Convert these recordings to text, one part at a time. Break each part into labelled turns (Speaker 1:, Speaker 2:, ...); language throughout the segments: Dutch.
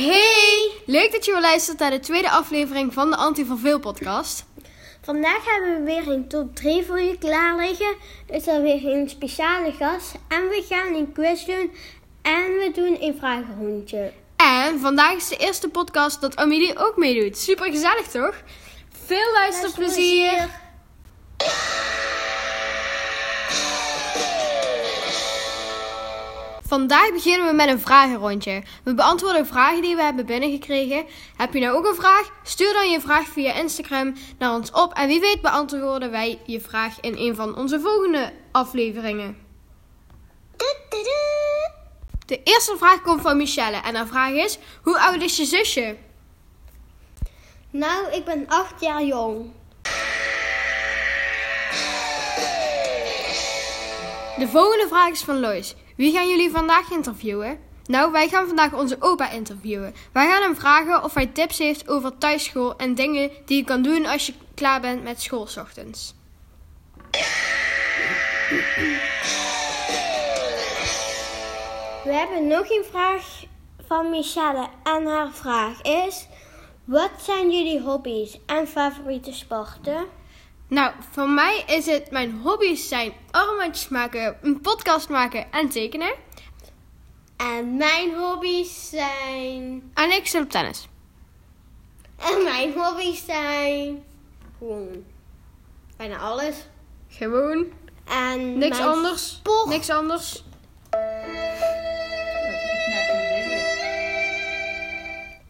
Speaker 1: Hey! Leuk dat je weer luistert naar de tweede aflevering van de Anti van Veel podcast.
Speaker 2: Vandaag hebben we weer een top 3 voor je klaar liggen. Dus er weer een speciale gast. En we gaan een quiz doen. En we doen een vragenrondje.
Speaker 1: En vandaag is de eerste podcast dat Amelie ook meedoet. Super gezellig toch? Veel luisterplezier! Vandaag beginnen we met een vragenrondje. We beantwoorden vragen die we hebben binnengekregen. Heb je nou ook een vraag? Stuur dan je vraag via Instagram naar ons op. En wie weet beantwoorden wij je vraag in een van onze volgende afleveringen. De eerste vraag komt van Michelle. En haar vraag is: Hoe oud is je zusje?
Speaker 2: Nou, ik ben 8 jaar jong.
Speaker 1: De volgende vraag is van Lois. Wie gaan jullie vandaag interviewen? Nou, wij gaan vandaag onze opa interviewen. Wij gaan hem vragen of hij tips heeft over thuisschool en dingen die je kan doen als je klaar bent met school ochtends.
Speaker 2: We hebben nog een vraag van Michelle. En haar vraag is: Wat zijn jullie hobby's en favoriete sporten?
Speaker 1: Nou, voor mij is het mijn hobby's zijn armbandjes maken, een podcast maken en tekenen.
Speaker 2: En mijn hobby's zijn.
Speaker 1: En ik zit op tennis.
Speaker 2: En mijn hobby's zijn. Gewoon. Bijna alles.
Speaker 1: Gewoon.
Speaker 2: En
Speaker 1: Niks
Speaker 2: mijn
Speaker 1: anders.
Speaker 2: sport-
Speaker 1: Niks anders.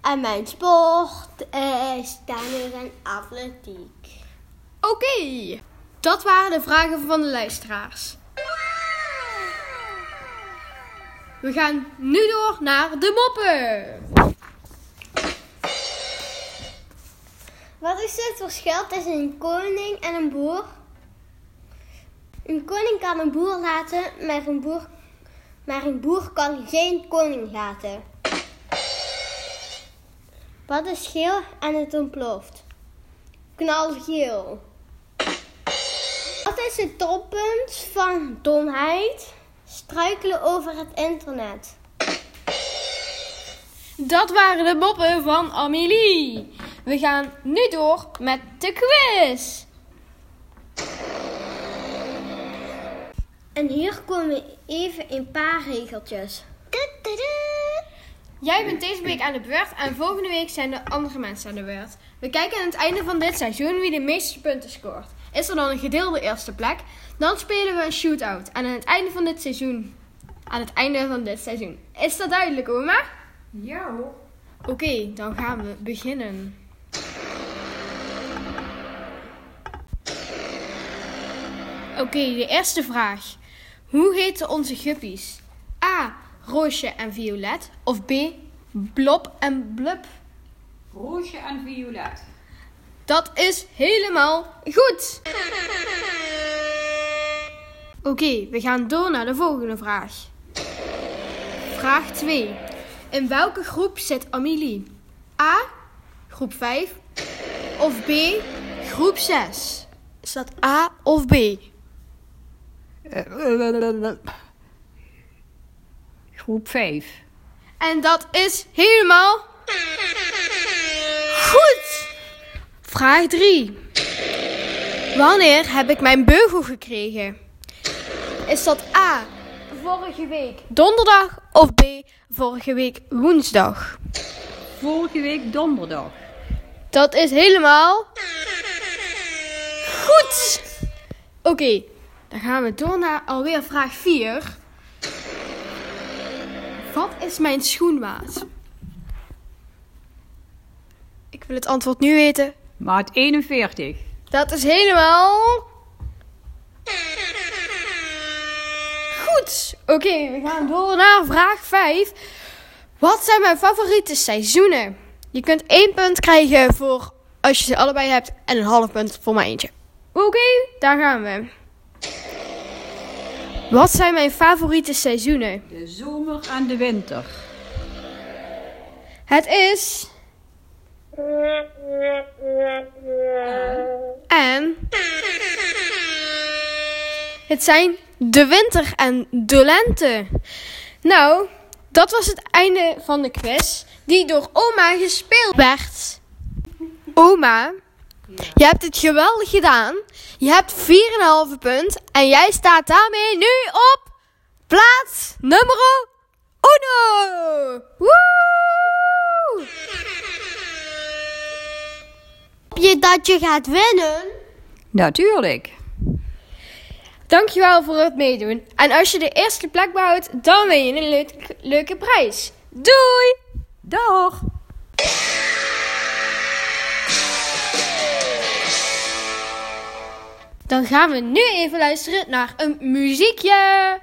Speaker 2: En mijn sport is tennis en atletiek.
Speaker 1: Oké. Dat waren de vragen van de luisteraars. We gaan nu door naar de moppen.
Speaker 2: Wat is het verschil tussen een koning en een boer? Een koning kan een boer laten, maar een boer, maar een boer kan geen koning laten. Wat is geel en het ontploft? Knalgeel. Wat is het toppunt van domheid? Struikelen over het internet.
Speaker 1: Dat waren de moppen van Amelie. We gaan nu door met de quiz.
Speaker 2: En hier komen even een paar regeltjes.
Speaker 1: Jij bent deze week aan de beurt en volgende week zijn de andere mensen aan de beurt. We kijken aan het einde van dit seizoen wie de meeste punten scoort. Is er dan een gedeelde eerste plek, dan spelen we een shootout. En aan het einde van dit seizoen, aan het einde van dit seizoen. Is dat duidelijk, oma?
Speaker 3: Ja hoor.
Speaker 1: Oké, dan gaan we beginnen. Oké, de eerste vraag. Hoe heten onze guppies? A. Roosje en Violet. Of B. Blob en Blub.
Speaker 3: Roosje en violet.
Speaker 1: Dat is helemaal goed. Oké, we gaan door naar de volgende vraag. Vraag 2. In welke groep zit Amelie? A. Groep 5. Of B. Groep 6. Is dat A of B?
Speaker 3: Groep 5.
Speaker 1: En dat is helemaal Vraag 3. Wanneer heb ik mijn beugel gekregen? Is dat A. Vorige week donderdag of B. Vorige week woensdag?
Speaker 3: Vorige week donderdag.
Speaker 1: Dat is helemaal goed. Oké, dan gaan we door naar alweer vraag 4. Wat is mijn schoenmaat? Ik wil het antwoord nu weten.
Speaker 3: Maat 41.
Speaker 1: Dat is helemaal goed. Oké, we gaan door naar vraag 5. Wat zijn mijn favoriete seizoenen? Je kunt één punt krijgen voor als je ze allebei hebt en een half punt voor maar eentje. Oké, daar gaan we. Wat zijn mijn favoriete seizoenen?
Speaker 3: De zomer en de winter.
Speaker 1: Het is. En. Het zijn de winter en de lente. Nou, Dat was het einde van de quiz die door oma gespeeld werd. Oma, je hebt het geweldig gedaan. Je hebt 4,5 punt en jij staat daarmee nu op plaats nummer 1.
Speaker 2: Je dat je gaat winnen?
Speaker 3: Natuurlijk.
Speaker 1: Dankjewel voor het meedoen. En als je de eerste plek behoudt, dan win je een leuk- leuke prijs. Doei!
Speaker 3: Dag.
Speaker 1: Dan gaan we nu even luisteren naar een muziekje.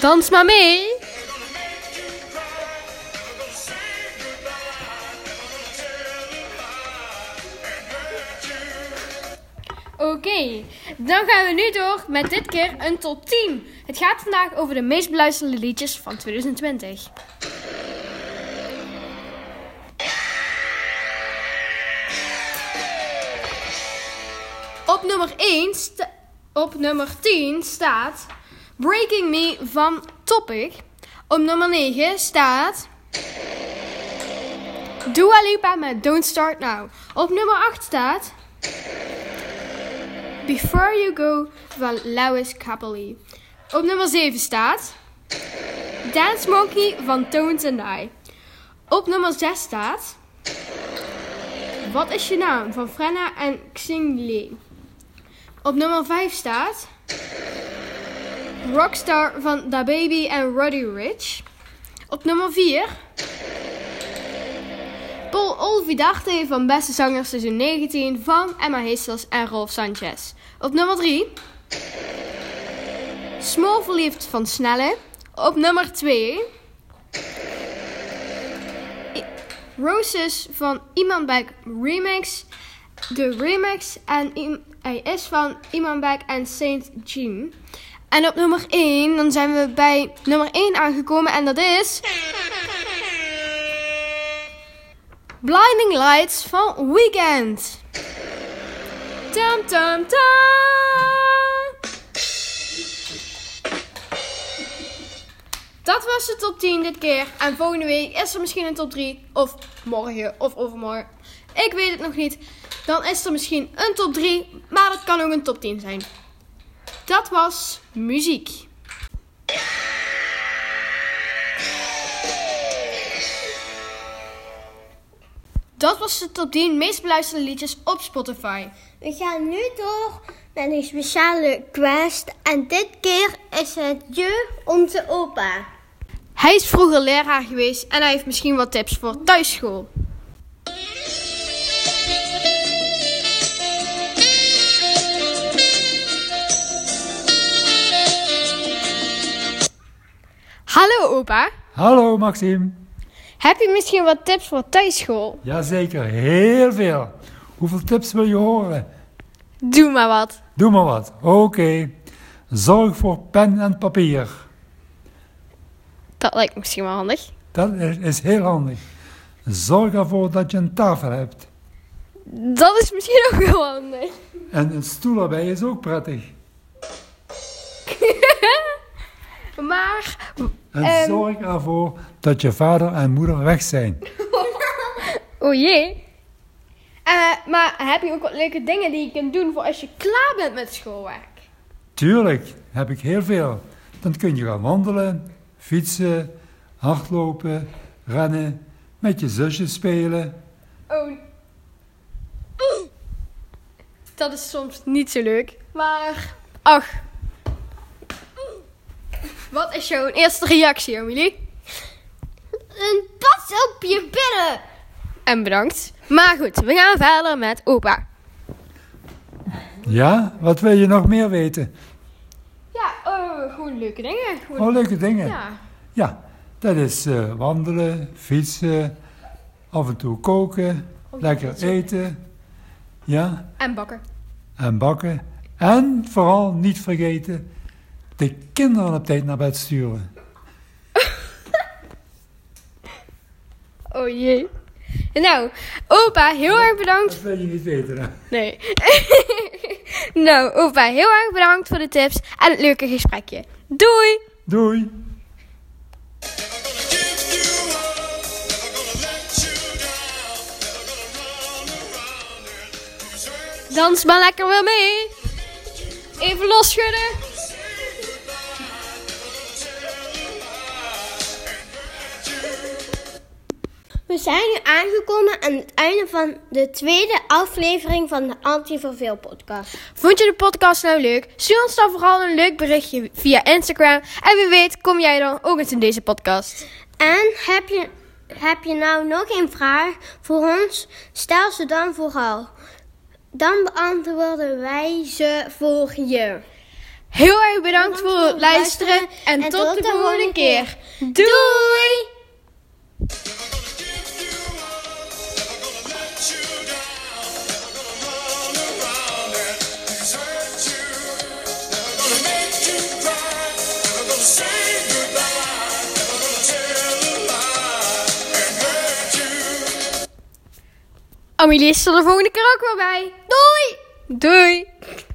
Speaker 1: Dans maar mee. Oké, dan gaan we nu door met dit keer een top 10. Het gaat vandaag over de meest beluisterde liedjes van 2020. Op nummer 1, sta- op nummer 10 staat Breaking Me van Topic. Op nummer 9 staat Dua Lipa met Don't Start Now. Op nummer 8 staat Before You Go van Lewis Capaldi. Op nummer 7 staat Dance Monkey van Tones and I. Op nummer 6 staat Wat is je naam van Frenna en Xing. Op nummer 5 staat Rockstar van Da Baby en Roddy Rich. Op nummer 4 Paul Olvidarte van Beste Zanger seizoen 19 van Emma Heesters en Rolf Sanchez. Op nummer 3 Small Verliefd van Snelle. Op nummer 2 Roses van Iman Beck Remix. De remix en hij is van Iman Beck en Saint Jean. En op nummer 1, dan zijn we bij nummer 1 aangekomen en dat is... Blinding Lights van Weekend. Tam tam tam. Dat was de top 10 dit keer. En volgende week is er misschien een top 3. Of morgen of overmorgen. Ik weet het nog niet. Dan is er misschien een top 3. Maar dat kan ook een top 10 zijn. Dat was muziek. Dat was de top 10 meest beluisterde liedjes op Spotify.
Speaker 2: We gaan nu door met een speciale quest. En dit keer is het je, onze opa.
Speaker 1: Hij is vroeger leraar geweest en hij heeft misschien wat tips voor thuisschool. Hallo opa,
Speaker 4: Hallo Maxime.
Speaker 1: heb je misschien wat tips voor thuisschool?
Speaker 4: Jazeker, heel veel. Hoeveel tips wil je horen?
Speaker 1: Doe maar wat.
Speaker 4: Doe maar wat. Oké. Zorg voor pen en papier.
Speaker 1: Dat lijkt misschien wel handig.
Speaker 4: Dat is, is heel handig. Zorg ervoor dat je een tafel hebt.
Speaker 1: Dat is misschien ook wel handig.
Speaker 4: En een stoel erbij is ook prettig.
Speaker 1: Maar,
Speaker 4: En
Speaker 1: Ehm.
Speaker 4: zorg ervoor dat je vader en moeder weg zijn.
Speaker 1: oh jee. Eh, maar heb je ook wat leuke dingen die je kunt doen voor als je klaar bent met schoolwerk?
Speaker 4: Tuurlijk, heb ik heel veel. Dan kun je gaan wandelen, fietsen, hardlopen, rennen, met je zusjes spelen.
Speaker 1: Oh. Dat is soms niet zo leuk. Maar, ach. Wat is jouw eerste reactie, Amelie?
Speaker 2: Een pas op je billen.
Speaker 1: En bedankt. Maar goed, we gaan verder met opa.
Speaker 4: Ja, wat wil je nog meer weten?
Speaker 1: Ja, oh, gewoon leuke dingen. Gewoon-
Speaker 4: Oh, leuke dingen.
Speaker 1: ja.
Speaker 4: Ja, dat is eh, wandelen, fietsen, af en toe koken,
Speaker 1: Oh,
Speaker 4: lekker eten. Ja,
Speaker 1: En bakken.
Speaker 4: en bakken. En vooral niet vergeten, de kinderen op tijd naar bed sturen.
Speaker 1: Oh jee. Nou, opa, heel erg bedankt.
Speaker 4: Dat wil je niet weten, hè?
Speaker 1: Nee. Nou, Opa, heel erg bedankt voor de tips en het leuke gesprekje. Doei!
Speaker 4: Doei!
Speaker 1: Dans maar lekker weer mee. Even losschudden.
Speaker 2: We zijn nu aangekomen aan het einde van de tweede aflevering van de Anti-Verveel podcast.
Speaker 1: Vond je de podcast nou leuk? Stuur ons dan vooral een leuk berichtje via Instagram. En wie weet kom jij dan ook eens in deze podcast.
Speaker 2: En heb je, heb je nou nog een vraag voor ons? Stel ze dan vooral. Dan beantwoorden wij ze voor je.
Speaker 1: Heel erg bedankt voor het luisteren en, tot, de volgende keer. Doei! Amelie is er de volgende keer ook weer bij. Doei! Doei!